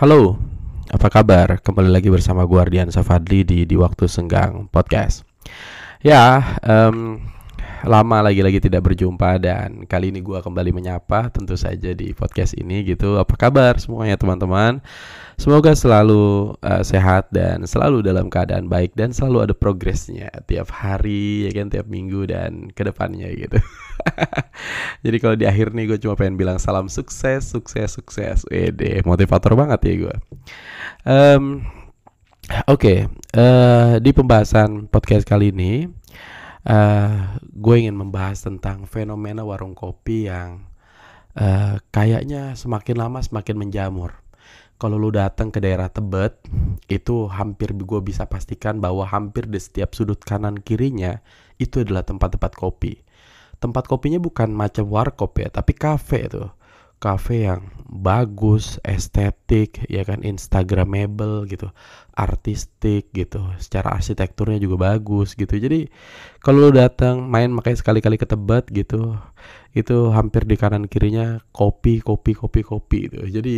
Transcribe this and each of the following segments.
Halo, apa kabar? Kembali lagi bersama gue Ardian Safadli di di waktu senggang podcast. Ya, um, lama lagi-lagi tidak berjumpa dan kali ini gue kembali menyapa tentu saja di podcast ini gitu. Apa kabar semuanya teman-teman? Semoga selalu uh, sehat dan selalu dalam keadaan baik dan selalu ada progresnya tiap hari ya kan tiap minggu dan ke depannya gitu. Jadi kalau di akhir nih gue cuma pengen bilang salam sukses, sukses, sukses. Wede, motivator banget ya gue. Um, Oke, okay, uh, eh, di pembahasan podcast kali ini, uh, gue ingin membahas tentang fenomena warung kopi yang uh, kayaknya semakin lama semakin menjamur kalau lu datang ke daerah Tebet itu hampir gue bisa pastikan bahwa hampir di setiap sudut kanan kirinya itu adalah tempat-tempat kopi. Tempat kopinya bukan macam warkop ya, tapi kafe itu kafe yang bagus, estetik, ya kan instagramable gitu, artistik gitu, secara arsitekturnya juga bagus gitu. Jadi kalau lu datang main makanya sekali-kali ke Tebet gitu, itu hampir di kanan kirinya kopi, kopi, kopi, kopi itu. Jadi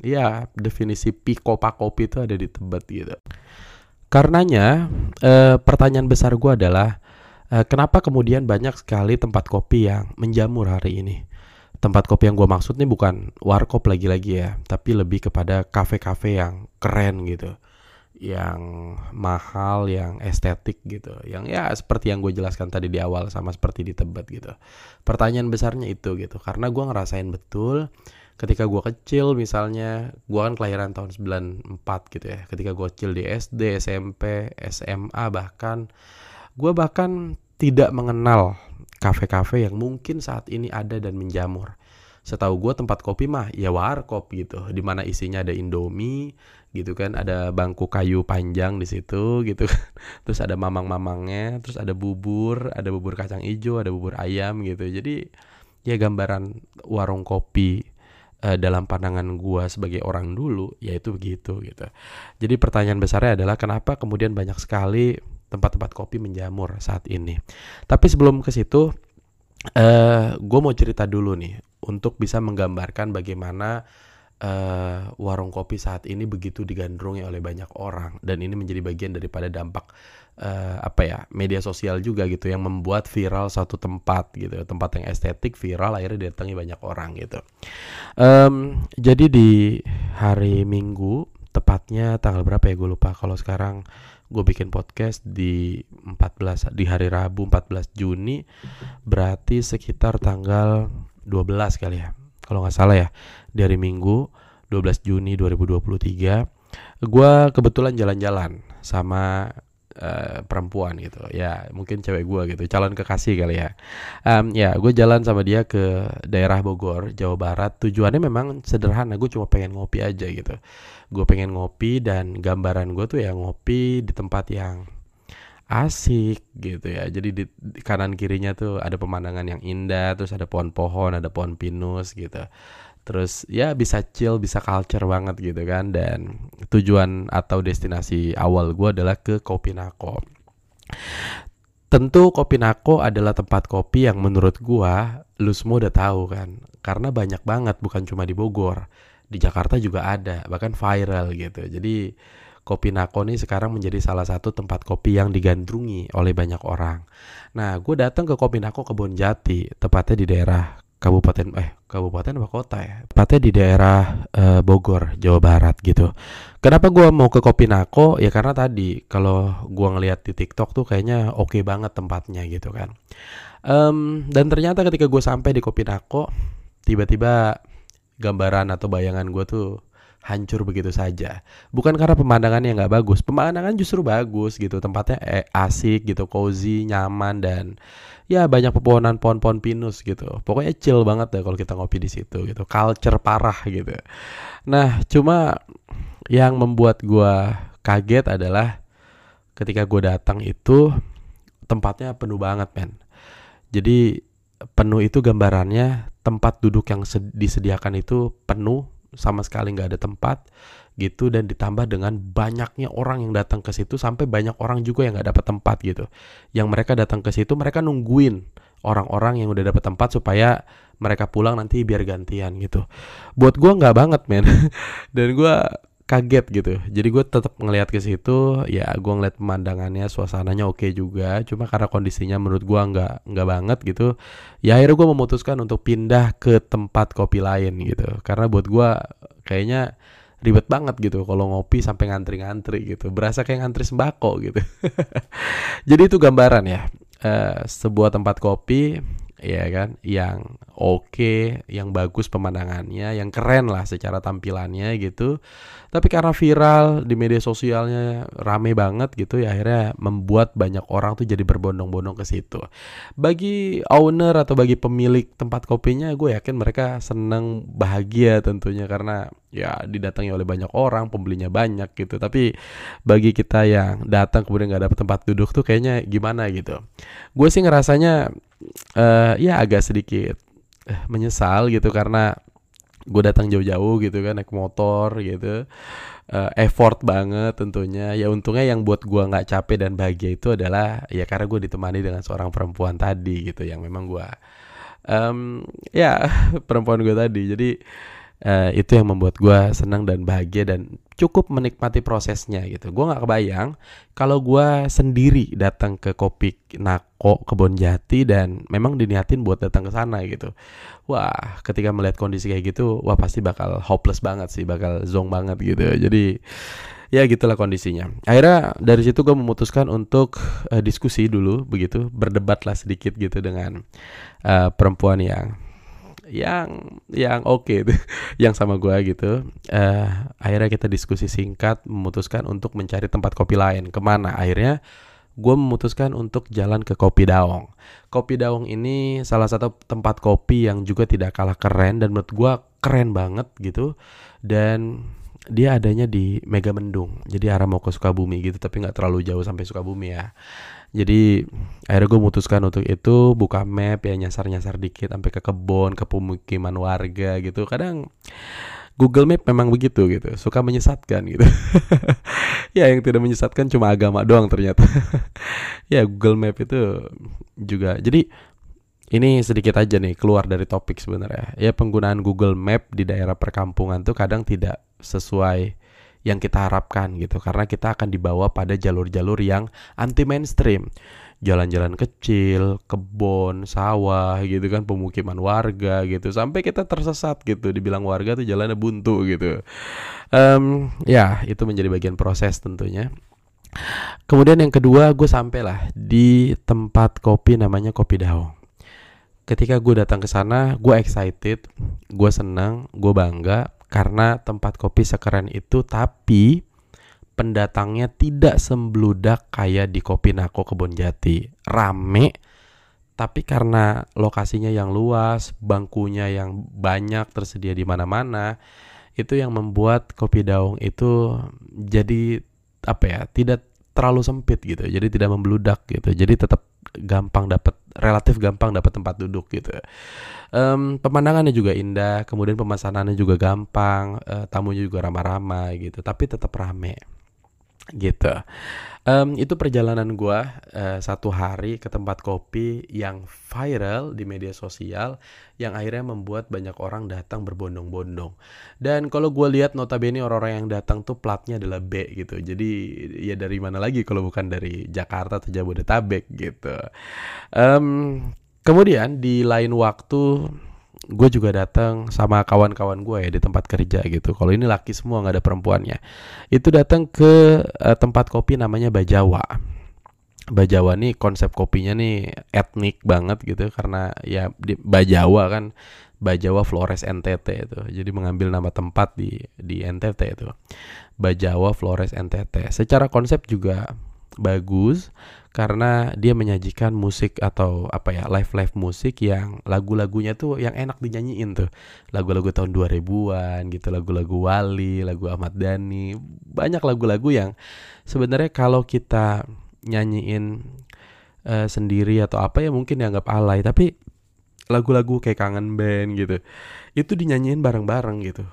ya definisi pikopa kopi itu ada di Tebet gitu. Karenanya eh, pertanyaan besar gue adalah eh, kenapa kemudian banyak sekali tempat kopi yang menjamur hari ini? Tempat kopi yang gue maksud nih bukan warkop lagi-lagi ya, tapi lebih kepada kafe-kafe yang keren gitu, yang mahal, yang estetik gitu, yang ya seperti yang gue jelaskan tadi di awal sama seperti di Tebet gitu. Pertanyaan besarnya itu gitu, karena gue ngerasain betul ketika gue kecil misalnya, gue kan kelahiran tahun 94 gitu ya, ketika gue kecil di SD, SMP, SMA bahkan, gue bahkan tidak mengenal kafe-kafe yang mungkin saat ini ada dan menjamur. Setahu gue tempat kopi mah ya warkop gitu, di mana isinya ada indomie gitu kan, ada bangku kayu panjang di situ gitu kan, terus ada mamang-mamangnya, terus ada bubur, ada bubur kacang hijau, ada bubur ayam gitu. Jadi ya gambaran warung kopi uh, dalam pandangan gue sebagai orang dulu yaitu begitu gitu. Jadi pertanyaan besarnya adalah kenapa kemudian banyak sekali tempat-tempat kopi menjamur saat ini. Tapi sebelum ke situ, uh, eh, gue mau cerita dulu nih untuk bisa menggambarkan bagaimana uh, warung kopi saat ini begitu digandrungi oleh banyak orang. Dan ini menjadi bagian daripada dampak uh, apa ya media sosial juga gitu yang membuat viral satu tempat gitu. Tempat yang estetik viral akhirnya didatangi banyak orang gitu. Um, jadi di hari Minggu tepatnya tanggal berapa ya? Gue lupa. Kalau sekarang gue bikin podcast di 14 di hari Rabu 14 Juni. Berarti sekitar tanggal 12 kali ya. Kalau nggak salah ya. Di hari Minggu 12 Juni 2023 gue kebetulan jalan-jalan sama uh, perempuan gitu. Ya mungkin cewek gue gitu. Calon kekasih kali ya. Um, ya gue jalan sama dia ke daerah Bogor Jawa Barat. Tujuannya memang sederhana. Gue cuma pengen ngopi aja gitu gue pengen ngopi dan gambaran gue tuh ya ngopi di tempat yang asik gitu ya. Jadi di, kanan kirinya tuh ada pemandangan yang indah terus ada pohon-pohon ada pohon pinus gitu. Terus ya bisa chill bisa culture banget gitu kan. Dan tujuan atau destinasi awal gue adalah ke Kopi Nako tentu Kopi Nako adalah tempat kopi yang menurut gue lu semua udah tahu kan. Karena banyak banget bukan cuma di Bogor di Jakarta juga ada bahkan viral gitu. Jadi Kopi Nako ini sekarang menjadi salah satu tempat kopi yang digandrungi oleh banyak orang. Nah, gue datang ke Kopi Nako Kebon Jati, tepatnya di daerah kabupaten eh kabupaten apa kota ya? Tepatnya di daerah uh, Bogor Jawa Barat gitu. Kenapa gue mau ke Kopi Nako? Ya karena tadi kalau gue ngeliat di TikTok tuh kayaknya oke okay banget tempatnya gitu kan. Um, dan ternyata ketika gue sampai di Kopi Nako tiba-tiba gambaran atau bayangan gue tuh hancur begitu saja. Bukan karena pemandangannya nggak bagus, pemandangan justru bagus gitu, tempatnya eh, asik gitu, cozy, nyaman dan ya banyak pepohonan pohon-pohon pinus gitu. Pokoknya chill banget deh kalau kita ngopi di situ gitu, culture parah gitu. Nah, cuma yang membuat gue kaget adalah ketika gue datang itu tempatnya penuh banget men. Jadi penuh itu gambarannya tempat duduk yang disediakan itu penuh sama sekali nggak ada tempat gitu. Dan ditambah dengan banyaknya orang yang datang ke situ sampai banyak orang juga yang nggak dapat tempat gitu. Yang mereka datang ke situ mereka nungguin orang-orang yang udah dapet tempat supaya mereka pulang nanti biar gantian gitu. Buat gue nggak banget men, dan gue kaget gitu. Jadi gue tetap ngelihat ke situ, ya gue ngeliat pemandangannya, suasananya oke juga. Cuma karena kondisinya menurut gue nggak nggak banget gitu, ya akhirnya gue memutuskan untuk pindah ke tempat kopi lain gitu. Karena buat gue kayaknya ribet banget gitu kalau ngopi sampai ngantri-ngantri gitu berasa kayak ngantri sembako gitu jadi itu gambaran ya uh, sebuah tempat kopi ya kan yang oke okay, yang bagus pemandangannya yang keren lah secara tampilannya gitu. Tapi karena viral di media sosialnya rame banget gitu ya akhirnya membuat banyak orang tuh jadi berbondong-bondong ke situ. Bagi owner atau bagi pemilik tempat kopinya gue yakin mereka seneng bahagia tentunya karena ya didatangi oleh banyak orang pembelinya banyak gitu. Tapi bagi kita yang datang kemudian nggak dapet tempat duduk tuh kayaknya gimana gitu. Gue sih ngerasanya uh, ya agak sedikit menyesal gitu karena gue datang jauh-jauh gitu kan naik motor gitu. Uh, effort banget tentunya. Ya untungnya yang buat gue nggak capek dan bahagia itu adalah ya karena gue ditemani dengan seorang perempuan tadi gitu yang memang gue um, ya perempuan gue tadi. Jadi uh, itu yang membuat gue senang dan bahagia dan cukup menikmati prosesnya gitu. Gue nggak kebayang kalau gue sendiri datang ke kopi Nako Kebon Jati dan memang diniatin buat datang ke sana gitu. Wah, ketika melihat kondisi kayak gitu, wah pasti bakal hopeless banget sih, bakal zong banget gitu. Jadi ya gitulah kondisinya. Akhirnya dari situ gue memutuskan untuk uh, diskusi dulu begitu, berdebat lah sedikit gitu dengan uh, perempuan yang yang yang oke okay, yang sama gue gitu uh, akhirnya kita diskusi singkat memutuskan untuk mencari tempat kopi lain ke mana akhirnya gue memutuskan untuk jalan ke Kopi Daong. Kopi Daong ini salah satu tempat kopi yang juga tidak kalah keren dan menurut gue keren banget gitu. Dan dia adanya di Mega Mendung, jadi arah mau ke Sukabumi gitu, tapi nggak terlalu jauh sampai Sukabumi ya. Jadi akhirnya gue memutuskan untuk itu buka map ya nyasar-nyasar dikit sampai ke kebun, ke pemukiman warga gitu. Kadang Google Map memang begitu gitu, suka menyesatkan gitu. ya yang tidak menyesatkan cuma agama doang ternyata. ya Google Map itu juga. Jadi ini sedikit aja nih keluar dari topik sebenarnya. Ya penggunaan Google Map di daerah perkampungan tuh kadang tidak sesuai yang kita harapkan gitu karena kita akan dibawa pada jalur-jalur yang anti mainstream jalan-jalan kecil, kebun, sawah gitu kan, pemukiman warga gitu, sampai kita tersesat gitu, dibilang warga tuh jalannya buntu gitu. Um, ya itu menjadi bagian proses tentunya. Kemudian yang kedua gue sampailah di tempat kopi namanya Kopi Daung. Ketika gue datang ke sana, gue excited, gue senang, gue bangga karena tempat kopi sekeren itu tapi pendatangnya tidak sembludak kayak di Kopi Nako Kebon Jati. Rame tapi karena lokasinya yang luas, bangkunya yang banyak tersedia di mana-mana, itu yang membuat Kopi Daung itu jadi apa ya, tidak terlalu sempit gitu. Jadi tidak membludak gitu. Jadi tetap gampang dapat relatif gampang dapat tempat duduk gitu. Um, pemandangannya juga indah, kemudian pemesanannya juga gampang, uh, tamunya juga ramah-ramah gitu, tapi tetap rame gitu. Um, itu perjalanan gue uh, satu hari ke tempat kopi yang viral di media sosial, yang akhirnya membuat banyak orang datang berbondong-bondong. Dan kalau gue lihat notabene orang-orang yang datang tuh platnya adalah B gitu. Jadi ya dari mana lagi kalau bukan dari Jakarta atau Jabodetabek gitu. Um, kemudian di lain waktu gue juga datang sama kawan-kawan gue ya di tempat kerja gitu. Kalau ini laki semua nggak ada perempuannya. Itu datang ke uh, tempat kopi namanya Bajawa. Bajawa nih konsep kopinya nih etnik banget gitu karena ya di Bajawa kan Bajawa Flores NTT itu. Jadi mengambil nama tempat di di NTT itu. Bajawa Flores NTT. Secara konsep juga bagus karena dia menyajikan musik atau apa ya live live musik yang lagu-lagunya tuh yang enak dinyanyiin tuh. Lagu-lagu tahun 2000-an gitu lagu-lagu Wali lagu Ahmad Dhani banyak lagu-lagu yang sebenarnya kalau kita nyanyiin uh, sendiri atau apa ya mungkin dianggap alay tapi lagu-lagu kayak kangen band gitu itu dinyanyiin bareng-bareng gitu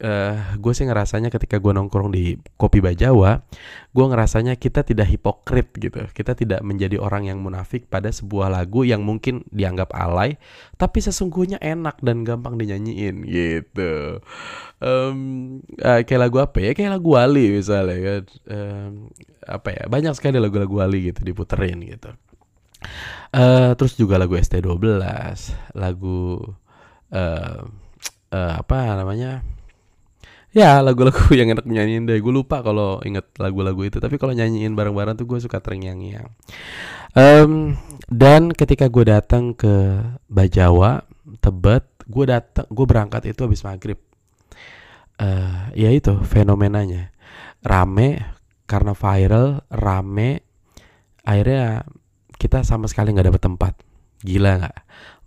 uh, gue sih ngerasanya ketika gue nongkrong di kopi Bajawa, gue ngerasanya kita tidak hipokrit gitu. Kita tidak menjadi orang yang munafik pada sebuah lagu yang mungkin dianggap alay, tapi sesungguhnya enak dan gampang dinyanyiin gitu. Um, uh, kayak lagu apa ya? Kayak lagu Wali misalnya kan. Um, apa ya? Banyak sekali lagu-lagu Wali gitu diputerin gitu. Uh, terus juga lagu ST12, lagu uh, uh, apa namanya? Ya lagu-lagu yang enak nyanyiin deh. Gue lupa kalau inget lagu-lagu itu. Tapi kalau nyanyiin bareng-bareng tuh gue suka terngiang-ngiang. Um, Dan ketika gue datang ke Bajawa Tebet Gue datang gue berangkat itu habis maghrib. Uh, Ya itu fenomenanya. Rame Karena viral Rame. Akhirnya kita sama sekali nggak dapet tempat. Gila nggak?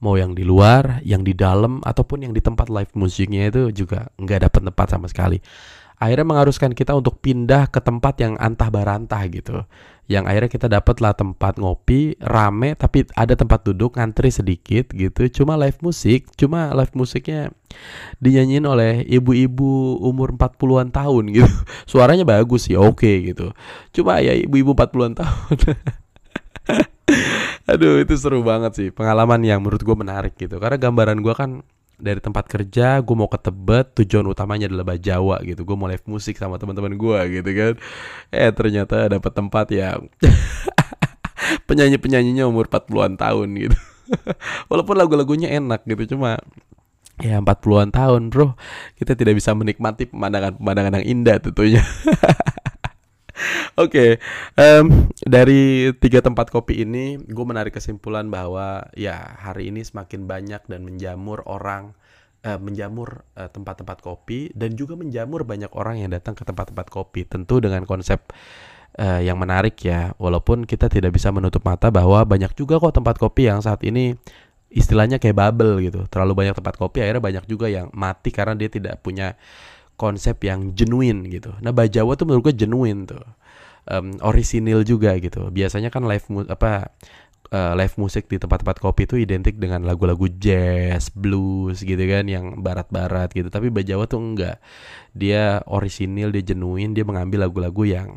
Mau yang di luar, yang di dalam ataupun yang di tempat live musiknya itu juga nggak dapat tempat sama sekali. Akhirnya mengharuskan kita untuk pindah ke tempat yang antah barantah gitu. Yang akhirnya kita dapatlah tempat ngopi rame tapi ada tempat duduk ngantri sedikit gitu. Cuma live musik, cuma live musiknya dinyanyiin oleh ibu-ibu umur 40-an tahun gitu. Suaranya bagus sih, oke okay, gitu. Cuma ya ibu-ibu 40-an tahun. Aduh itu seru banget sih. Pengalaman yang menurut gue menarik gitu. Karena gambaran gue kan dari tempat kerja gue mau ke Tebet tujuan utamanya adalah Bajawa gitu. Gue mau live musik sama teman-teman gue gitu kan. Eh ternyata dapat tempat yang penyanyi penyanyinya umur 40-an tahun gitu. Walaupun lagu-lagunya enak gitu cuma ya 40-an tahun bro. Kita tidak bisa menikmati pemandangan-pemandangan yang indah tentunya Oke, okay, um, dari tiga tempat kopi ini, gue menarik kesimpulan bahwa ya hari ini semakin banyak dan menjamur orang, uh, menjamur eh, tempat-tempat kopi dan juga menjamur banyak orang yang datang ke tempat-tempat kopi. Tentu dengan konsep uh, yang menarik ya, walaupun kita tidak bisa menutup mata bahwa banyak juga kok tempat kopi yang saat ini istilahnya kayak bubble gitu. Terlalu banyak tempat kopi, akhirnya banyak juga yang mati karena dia tidak punya konsep yang genuine gitu. Nah, Bajawa tuh menurut gue genuine tuh um, orisinil juga gitu. Biasanya kan live mu apa uh, live musik di tempat-tempat kopi itu identik dengan lagu-lagu jazz, blues gitu kan yang barat-barat gitu. Tapi Bajawa tuh enggak. Dia orisinil, dia genuine, dia mengambil lagu-lagu yang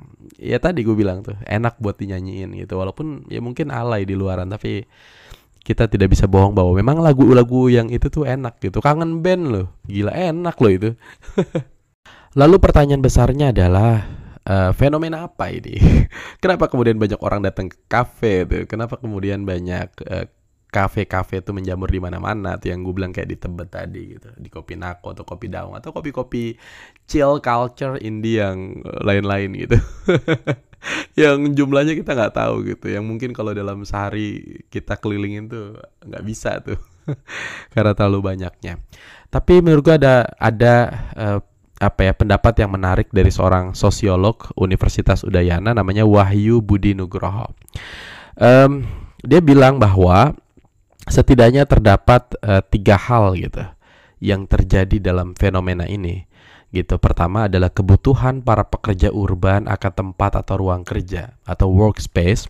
ya tadi gue bilang tuh enak buat dinyanyiin gitu. Walaupun ya mungkin alay di luaran tapi kita tidak bisa bohong bahwa memang lagu-lagu yang itu tuh enak gitu. Kangen band loh. Gila enak loh itu. Lalu pertanyaan besarnya adalah uh, fenomena apa ini? Kenapa kemudian banyak orang datang ke kafe tuh? Kenapa kemudian banyak uh, kafe-kafe itu menjamur di mana-mana tuh yang gue bilang kayak di Tebet tadi gitu, di Kopi Nako atau Kopi Daung atau kopi-kopi chill culture indie yang lain-lain gitu. yang jumlahnya kita nggak tahu gitu, yang mungkin kalau dalam sehari kita kelilingin tuh nggak bisa tuh karena terlalu banyaknya. Tapi menurut gue ada ada uh, apa ya pendapat yang menarik dari seorang sosiolog Universitas Udayana namanya Wahyu Budi Nugroho. Um, dia bilang bahwa setidaknya terdapat uh, tiga hal gitu yang terjadi dalam fenomena ini gitu. Pertama adalah kebutuhan para pekerja urban akan tempat atau ruang kerja atau workspace.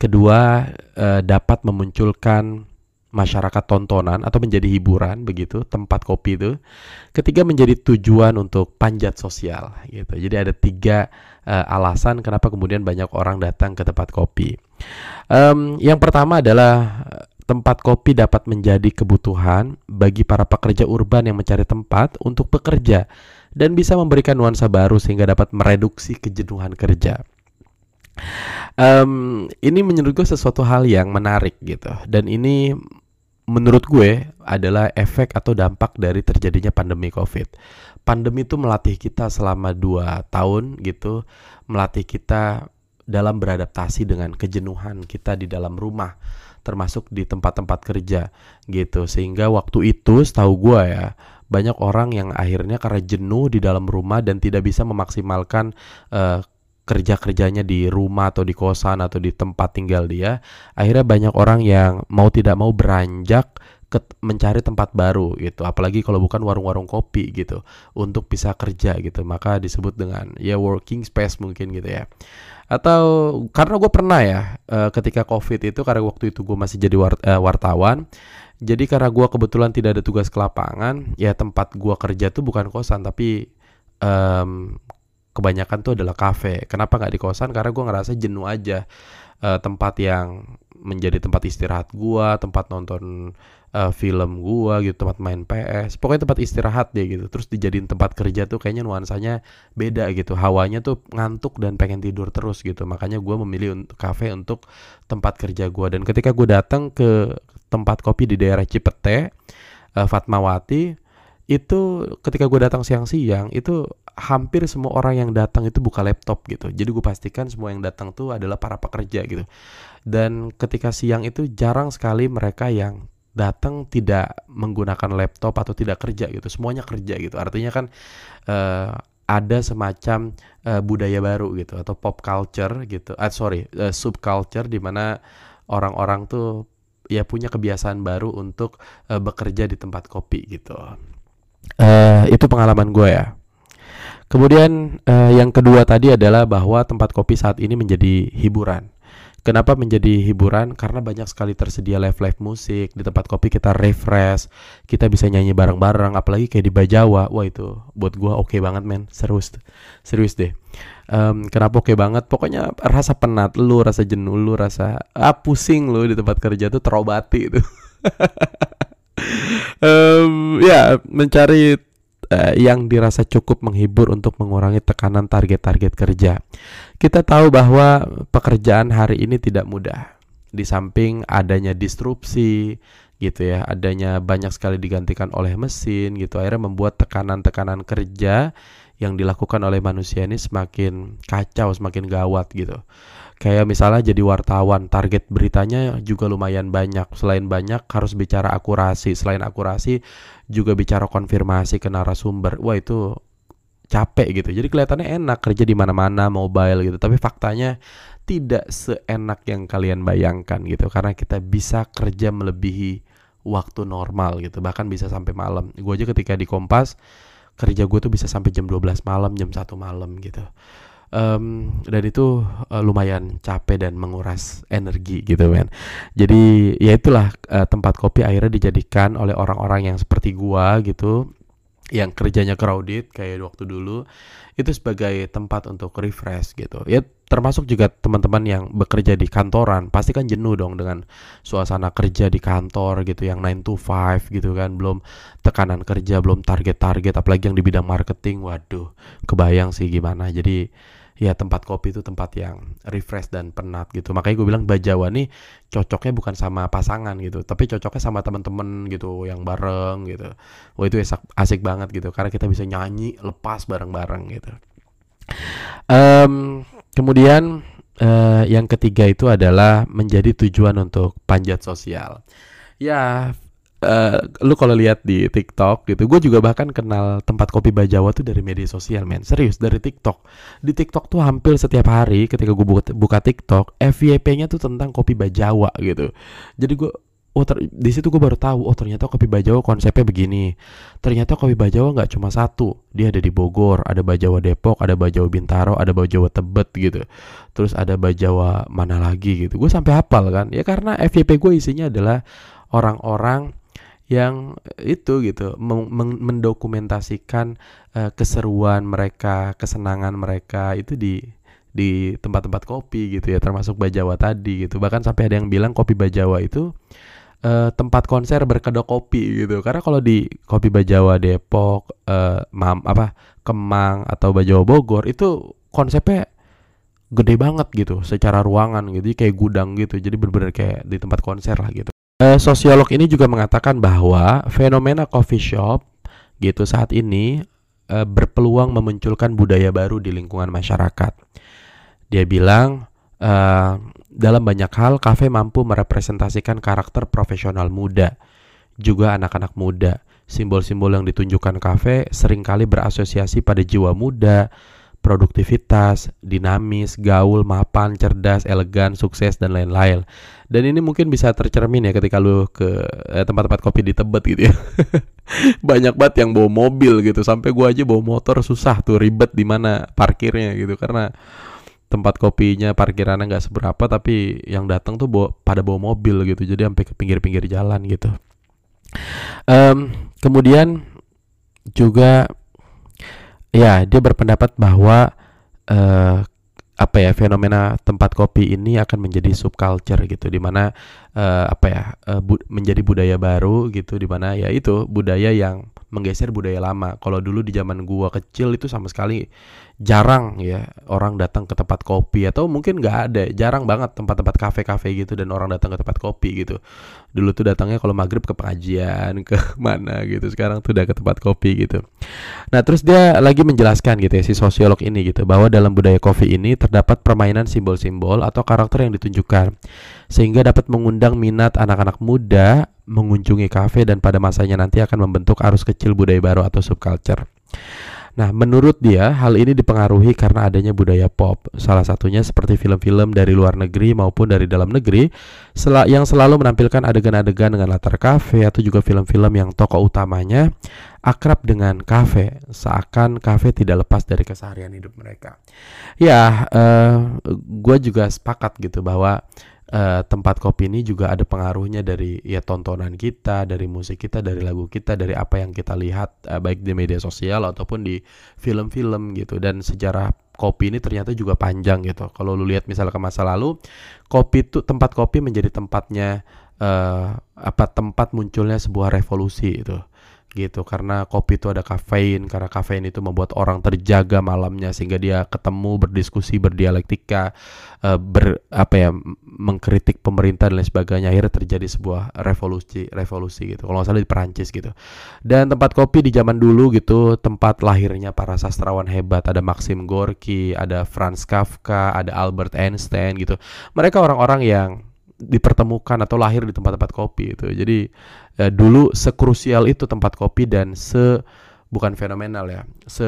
Kedua uh, dapat memunculkan masyarakat tontonan atau menjadi hiburan begitu tempat kopi itu. Ketiga menjadi tujuan untuk panjat sosial gitu. Jadi ada tiga uh, alasan kenapa kemudian banyak orang datang ke tempat kopi. Um, yang pertama adalah tempat kopi dapat menjadi kebutuhan bagi para pekerja urban yang mencari tempat untuk bekerja dan bisa memberikan nuansa baru sehingga dapat mereduksi kejenuhan kerja. Um, ini menurut gue sesuatu hal yang menarik gitu. Dan ini menurut gue adalah efek atau dampak dari terjadinya pandemi COVID. Pandemi itu melatih kita selama 2 tahun gitu, melatih kita dalam beradaptasi dengan kejenuhan kita di dalam rumah, termasuk di tempat-tempat kerja gitu. Sehingga waktu itu setahu gue ya, banyak orang yang akhirnya karena jenuh di dalam rumah dan tidak bisa memaksimalkan uh, kerja-kerjanya di rumah atau di kosan atau di tempat tinggal dia, akhirnya banyak orang yang mau tidak mau beranjak ke mencari tempat baru gitu. Apalagi kalau bukan warung-warung kopi gitu untuk bisa kerja gitu. Maka disebut dengan ya working space mungkin gitu ya. Atau karena gue pernah ya uh, ketika covid itu karena waktu itu gue masih jadi uh, wartawan jadi karena gue kebetulan tidak ada tugas ke lapangan ya tempat gue kerja tuh bukan kosan tapi um, kebanyakan tuh adalah kafe. Kenapa nggak di kosan? Karena gue ngerasa jenuh aja. Uh, tempat yang menjadi tempat istirahat gue tempat nonton uh, film gua gitu tempat main PS pokoknya tempat istirahat deh gitu. Terus dijadiin tempat kerja tuh kayaknya nuansanya beda gitu. Hawanya tuh ngantuk dan pengen tidur terus gitu. Makanya gua memilih untuk kafe untuk tempat kerja gua. Dan ketika gua datang ke tempat kopi di daerah Cipete uh, Fatmawati itu ketika gue datang siang-siang itu hampir semua orang yang datang itu buka laptop gitu. Jadi gue pastikan semua yang datang tuh adalah para pekerja gitu. Dan ketika siang itu jarang sekali mereka yang datang tidak menggunakan laptop atau tidak kerja gitu. Semuanya kerja gitu. Artinya kan uh, ada semacam uh, budaya baru gitu atau pop culture gitu. Uh, sorry uh, subculture di mana orang-orang tuh ya punya kebiasaan baru untuk uh, bekerja di tempat kopi gitu. Uh, itu pengalaman gue ya kemudian uh, yang kedua tadi adalah bahwa tempat kopi saat ini menjadi hiburan Kenapa menjadi hiburan? Karena banyak sekali tersedia live-live musik di tempat kopi kita refresh, kita bisa nyanyi bareng-bareng, apalagi kayak di Bajawa, wah itu buat gua oke okay banget men, serius, serius deh. Um, kenapa oke okay banget? Pokoknya rasa penat lu, rasa jenuh lu, rasa ah pusing lu di tempat kerja tuh terobati itu. um, ya mencari uh, yang dirasa cukup menghibur untuk mengurangi tekanan target-target kerja. Kita tahu bahwa pekerjaan hari ini tidak mudah. Di samping adanya disrupsi gitu ya, adanya banyak sekali digantikan oleh mesin gitu, akhirnya membuat tekanan-tekanan kerja yang dilakukan oleh manusia ini semakin kacau, semakin gawat gitu. Kayak misalnya jadi wartawan, target beritanya juga lumayan banyak. Selain banyak harus bicara akurasi, selain akurasi juga bicara konfirmasi ke narasumber. Wah, itu capek gitu. Jadi kelihatannya enak kerja di mana-mana, mobile gitu. Tapi faktanya tidak seenak yang kalian bayangkan gitu. Karena kita bisa kerja melebihi waktu normal gitu. Bahkan bisa sampai malam. Gue aja ketika di Kompas kerja gue tuh bisa sampai jam 12 malam, jam 1 malam gitu um, dan itu uh, lumayan capek dan menguras energi gitu men. Jadi ya itulah uh, tempat kopi akhirnya dijadikan oleh orang-orang yang seperti gua gitu yang kerjanya crowded kayak waktu dulu itu sebagai tempat untuk refresh gitu. Ya termasuk juga teman-teman yang bekerja di kantoran pasti kan jenuh dong dengan suasana kerja di kantor gitu yang 9 to 5 gitu kan belum tekanan kerja belum target-target apalagi yang di bidang marketing. Waduh kebayang sih gimana. Jadi ya tempat kopi itu tempat yang refresh dan penat gitu. Makanya gue bilang Bajawa nih cocoknya bukan sama pasangan gitu tapi cocoknya sama temen-temen gitu yang bareng gitu. Wah itu asik, asik banget gitu karena kita bisa nyanyi lepas bareng-bareng gitu. Um, kemudian uh, yang ketiga itu adalah menjadi tujuan untuk panjat sosial. Ya Uh, lu kalau lihat di TikTok gitu, gue juga bahkan kenal tempat kopi Bajawa tuh dari media sosial, men. Serius dari TikTok. Di TikTok tuh hampir setiap hari ketika gue buka, buka TikTok, FYP-nya tuh tentang kopi Bajawa gitu. Jadi gue oh ter di situ gue baru tahu oh ternyata kopi Bajawa konsepnya begini ternyata kopi Bajawa nggak cuma satu dia ada di Bogor ada Bajawa Depok ada Bajawa Bintaro ada Bajawa Tebet gitu terus ada Bajawa mana lagi gitu gue sampai hafal kan ya karena FYP gue isinya adalah orang-orang yang itu gitu mendokumentasikan uh, keseruan mereka, kesenangan mereka itu di di tempat-tempat kopi gitu ya termasuk Bajawa tadi gitu. Bahkan sampai ada yang bilang kopi Bajawa itu uh, tempat konser berkedok kopi gitu. Karena kalau di kopi Bajawa Depok uh, mam apa Kemang atau Bajawa Bogor itu konsepnya gede banget gitu secara ruangan gitu kayak gudang gitu. Jadi bener-bener kayak di tempat konser lah gitu Uh, sosiolog ini juga mengatakan bahwa fenomena coffee shop gitu saat ini uh, berpeluang memunculkan budaya baru di lingkungan masyarakat. Dia bilang uh, dalam banyak hal kafe mampu merepresentasikan karakter profesional muda, juga anak-anak muda. Simbol-simbol yang ditunjukkan kafe sering kali berasosiasi pada jiwa muda, produktivitas, dinamis, gaul, mapan, cerdas, elegan, sukses dan lain-lain. Dan ini mungkin bisa tercermin ya ketika lu ke eh, tempat-tempat kopi di Tebet gitu ya. Banyak banget yang bawa mobil gitu, sampai gua aja bawa motor susah tuh ribet di mana parkirnya gitu karena tempat kopinya parkirannya nggak seberapa tapi yang datang tuh bawa, pada bawa mobil gitu jadi sampai ke pinggir-pinggir jalan gitu um, kemudian juga ya dia berpendapat bahwa uh, apa ya fenomena tempat kopi ini akan menjadi subculture gitu di mana uh, apa ya uh, bu menjadi budaya baru gitu di mana ya itu budaya yang menggeser budaya lama. Kalau dulu di zaman gua kecil itu sama sekali jarang ya orang datang ke tempat kopi atau mungkin nggak ada, jarang banget tempat-tempat kafe-kafe gitu dan orang datang ke tempat kopi gitu. Dulu tuh datangnya kalau maghrib ke pengajian ke mana gitu. Sekarang tuh udah ke tempat kopi gitu. Nah terus dia lagi menjelaskan gitu ya si sosiolog ini gitu bahwa dalam budaya kopi ini terdapat permainan simbol-simbol atau karakter yang ditunjukkan sehingga dapat mengundang minat anak-anak muda mengunjungi kafe dan pada masanya nanti akan membentuk arus kecil budaya baru atau subculture. Nah, menurut dia, hal ini dipengaruhi karena adanya budaya pop. Salah satunya seperti film-film dari luar negeri maupun dari dalam negeri sel yang selalu menampilkan adegan-adegan dengan latar kafe atau juga film-film yang tokoh utamanya akrab dengan kafe, seakan kafe tidak lepas dari keseharian hidup mereka. Ya, uh, gue juga sepakat gitu bahwa uh, tempat kopi ini juga ada pengaruhnya dari ya tontonan kita, dari musik kita, dari lagu kita, dari apa yang kita lihat uh, baik di media sosial ataupun di film-film gitu. Dan sejarah kopi ini ternyata juga panjang gitu. Kalau lu lihat misalnya ke masa lalu, kopi itu tempat kopi menjadi tempatnya uh, apa tempat munculnya sebuah revolusi itu gitu. Karena kopi itu ada kafein karena kafein itu membuat orang terjaga malamnya sehingga dia ketemu berdiskusi berdialektika uh, ber apa ya mengkritik pemerintah dan lain sebagainya. Akhirnya terjadi sebuah revolusi revolusi gitu. Kalau nggak salah di Perancis gitu. Dan tempat kopi di zaman dulu gitu tempat lahirnya para sastrawan hebat. Ada Maxim Gorky ada Franz Kafka ada Albert Einstein gitu. Mereka orang-orang yang dipertemukan atau lahir di tempat-tempat kopi itu. Jadi ya, dulu sekrusial itu tempat kopi dan se bukan fenomenal ya, se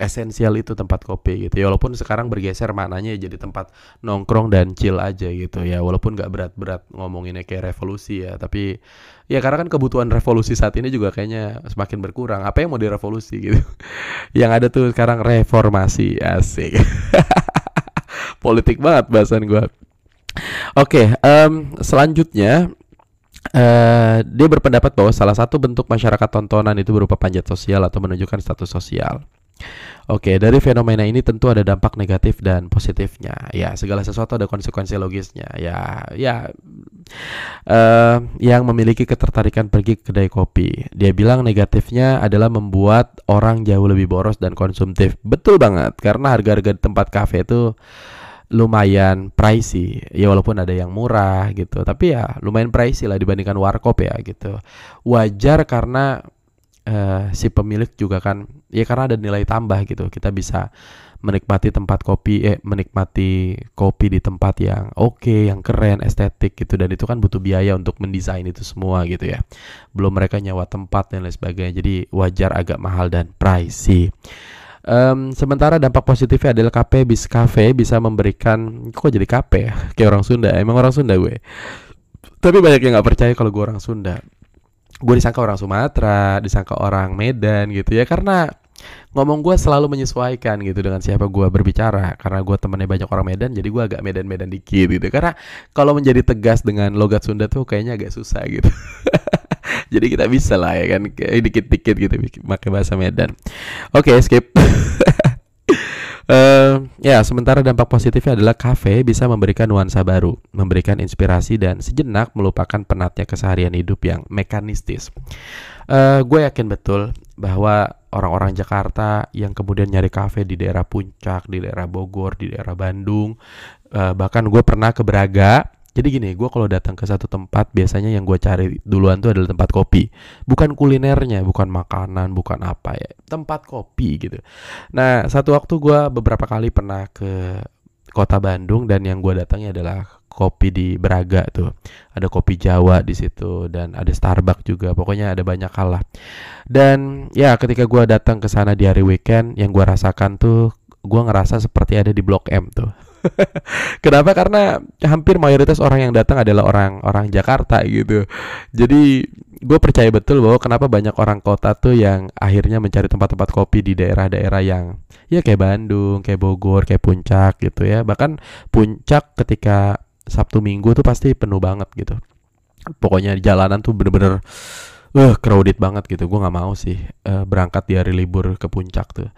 esensial itu tempat kopi gitu. Ya walaupun sekarang bergeser maknanya jadi tempat nongkrong dan chill aja gitu ya. Walaupun nggak berat-berat ngomonginnya kayak revolusi ya tapi ya karena kan kebutuhan revolusi saat ini juga kayaknya semakin berkurang. Apa yang mau direvolusi gitu? Yang ada tuh sekarang reformasi asik. Politik banget bahasan gue Oke, okay, um, selanjutnya uh, dia berpendapat bahwa salah satu bentuk masyarakat tontonan itu berupa panjat sosial atau menunjukkan status sosial. Oke, okay, dari fenomena ini tentu ada dampak negatif dan positifnya. Ya, segala sesuatu ada konsekuensi logisnya. Ya, ya, uh, yang memiliki ketertarikan pergi ke kedai kopi. Dia bilang negatifnya adalah membuat orang jauh lebih boros dan konsumtif. Betul banget, karena harga-harga di tempat kafe itu lumayan pricey. Ya walaupun ada yang murah gitu. Tapi ya lumayan pricey lah dibandingkan warkop ya gitu. Wajar karena uh, si pemilik juga kan ya karena ada nilai tambah gitu. Kita bisa menikmati tempat kopi eh menikmati kopi di tempat yang oke okay, yang keren estetik gitu. Dan itu kan butuh biaya untuk mendesain itu semua gitu ya. Belum mereka nyawa tempat dan lain sebagainya. Jadi wajar agak mahal dan pricey Um, sementara dampak positifnya adalah kafe bis kafe bisa memberikan kok jadi kafe ya? Kayak orang Sunda emang orang Sunda gue? Tapi banyak yang nggak percaya kalau gue orang Sunda. Gue disangka orang Sumatera disangka orang Medan gitu ya karena ngomong gue selalu menyesuaikan gitu dengan siapa gue berbicara. Karena gue temennya banyak orang Medan jadi gue agak Medan-Medan dikit gitu. Karena kalau menjadi tegas dengan logat Sunda tuh kayaknya agak susah gitu. Jadi kita bisa lah ya kan dikit-dikit gitu pakai bahasa Medan. Oke okay, skip Uh, ya, sementara dampak positifnya adalah kafe bisa memberikan nuansa baru, memberikan inspirasi dan sejenak melupakan penatnya keseharian hidup yang mekanistis. Uh, gue yakin betul bahwa orang-orang Jakarta yang kemudian nyari kafe di daerah Puncak, di daerah Bogor, di daerah Bandung, uh, bahkan gue pernah ke Braga jadi gini, gue kalau datang ke satu tempat biasanya yang gue cari duluan tuh adalah tempat kopi, bukan kulinernya, bukan makanan, bukan apa ya, tempat kopi gitu. Nah, satu waktu gue beberapa kali pernah ke kota Bandung dan yang gue datangi adalah kopi di Braga tuh. Ada kopi Jawa di situ dan ada Starbucks juga. Pokoknya ada banyak hal lah. Dan ya ketika gue datang ke sana di hari weekend, yang gue rasakan tuh gue ngerasa seperti ada di Blok M tuh. Kenapa? Karena hampir mayoritas orang yang datang adalah orang-orang Jakarta gitu. Jadi gue percaya betul bahwa kenapa banyak orang kota tuh yang akhirnya mencari tempat-tempat kopi di daerah-daerah yang ya kayak Bandung, kayak Bogor, kayak Puncak gitu ya. Bahkan Puncak ketika Sabtu Minggu tuh pasti penuh banget gitu. Pokoknya jalanan tuh bener-bener uh, crowded banget gitu. Gue nggak mau sih uh, berangkat di hari libur ke puncak tuh.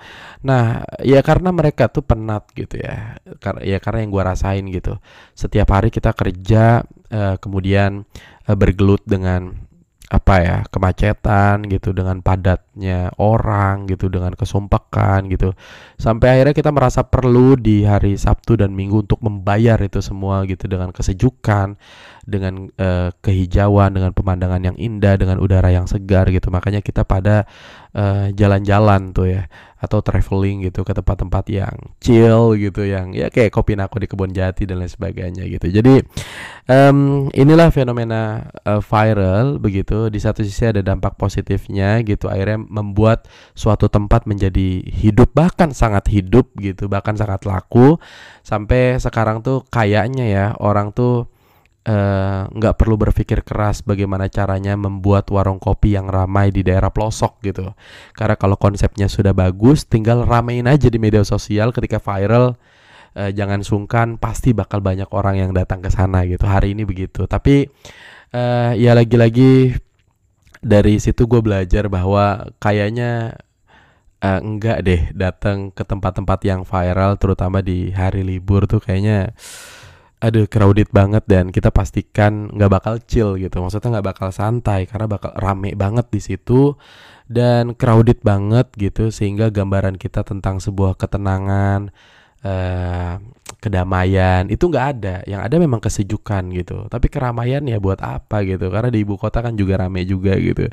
Nah ya karena mereka tuh penat gitu ya. Kar ya karena yang gue rasain gitu. Setiap hari kita kerja uh, kemudian uh, bergelut dengan apa ya kemacetan gitu dengan padatnya orang gitu dengan kesumpekan gitu. Sampai akhirnya kita merasa perlu di hari Sabtu dan Minggu untuk membayar itu semua gitu dengan kesejukan dengan uh, kehijauan dengan pemandangan yang indah dengan udara yang segar gitu. Makanya kita pada jalan jalan-jalan tuh ya atau traveling gitu ke tempat-tempat yang chill gitu yang ya kayak kopi nako di kebun jati dan lain sebagainya gitu. Jadi um, inilah fenomena uh, viral begitu. Di satu sisi ada dampak positifnya gitu akhirnya membuat suatu tempat menjadi hidup bahkan sangat hidup gitu bahkan sangat laku. Sampai sekarang tuh kayaknya ya orang tuh nggak uh, perlu berpikir keras bagaimana caranya membuat warung kopi yang ramai di daerah pelosok gitu. Karena kalau konsepnya sudah bagus, tinggal ramein aja di media sosial ketika viral. Uh, jangan sungkan, pasti bakal banyak orang yang datang ke sana gitu. Hari ini begitu. Tapi uh, ya lagi-lagi dari situ gue belajar bahwa kayaknya uh, enggak deh datang ke tempat-tempat yang viral, terutama di hari libur tuh kayaknya aduh crowded banget dan kita pastikan nggak bakal chill gitu. Maksudnya nggak bakal santai karena bakal rame banget di situ dan crowded banget gitu sehingga gambaran kita tentang sebuah ketenangan uh, kedamaian itu nggak ada. Yang ada memang kesejukan gitu. Tapi keramaian ya buat apa gitu. Karena di ibu kota kan juga rame juga gitu.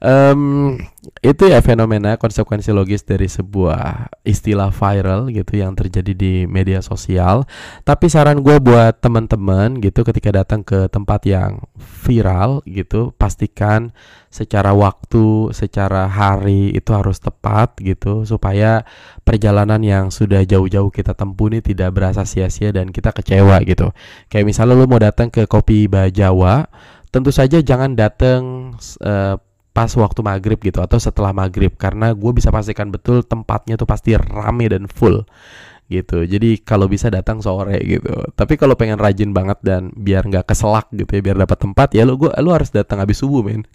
Um, itu ya fenomena konsekuensi logis dari sebuah istilah viral gitu yang terjadi di media sosial tapi saran gue buat teman-teman gitu ketika datang ke tempat yang viral gitu pastikan secara waktu, secara hari itu harus tepat gitu supaya perjalanan yang sudah jauh-jauh kita tempuh ini tidak berasa sia-sia dan kita kecewa gitu. Kayak misalnya lu mau datang ke Kopi Bajawa, tentu saja jangan datang uh, pas waktu maghrib gitu atau setelah maghrib karena gue bisa pastikan betul tempatnya tuh pasti rame dan full gitu. Jadi kalau bisa datang sore gitu. Tapi kalau pengen rajin banget dan biar nggak keselak gitu ya, biar dapat tempat ya lu gua lu harus datang habis subuh, men.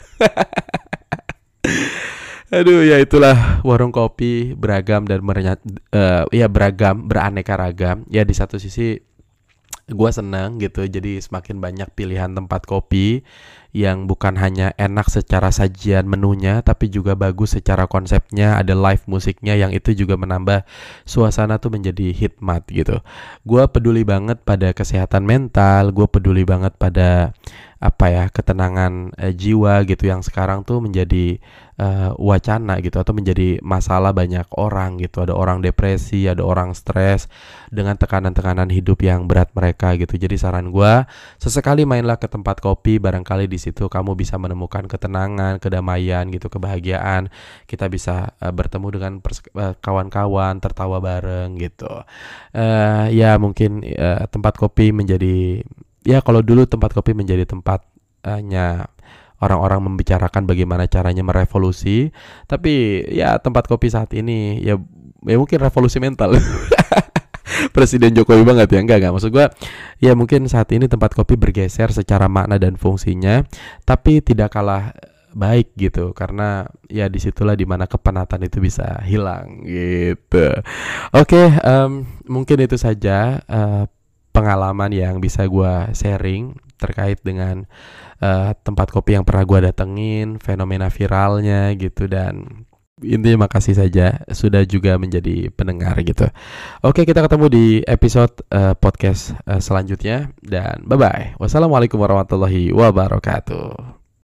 Aduh ya itulah warung kopi beragam dan merenyat uh, ya beragam beraneka ragam ya di satu sisi gue seneng gitu jadi semakin banyak pilihan tempat kopi yang bukan hanya enak secara sajian menunya tapi juga bagus secara konsepnya ada live musiknya yang itu juga menambah suasana tuh menjadi hikmat gitu. Gue peduli banget pada kesehatan mental gue peduli banget pada apa ya ketenangan eh, jiwa gitu yang sekarang tuh menjadi uh, wacana gitu atau menjadi masalah banyak orang gitu. Ada orang depresi ada orang stres dengan tekanan-tekanan hidup yang berat mereka gitu. Jadi saran gue sesekali mainlah ke tempat kopi barangkali di situ kamu bisa menemukan ketenangan kedamaian gitu kebahagiaan. Kita bisa uh, bertemu dengan uh, kawan-kawan tertawa bareng gitu. Uh, ya mungkin uh, tempat kopi menjadi ya kalau dulu tempat kopi menjadi tempatnya orang-orang membicarakan bagaimana caranya merevolusi. Tapi ya tempat kopi saat ini ya ya mungkin revolusi mental. Presiden Jokowi banget ya? Enggak enggak. Maksud gua ya mungkin saat ini tempat kopi bergeser secara makna dan fungsinya tapi tidak kalah baik gitu. Karena ya di situlah di mana kepenatan itu bisa hilang gitu. Oke okay, um, mungkin itu saja uh, pengalaman yang bisa gue sharing terkait dengan uh, tempat kopi yang pernah gue datengin, fenomena viralnya gitu dan intinya makasih saja sudah juga menjadi pendengar gitu. Oke kita ketemu di episode uh, podcast uh, selanjutnya dan bye bye. Wassalamualaikum warahmatullahi wabarakatuh.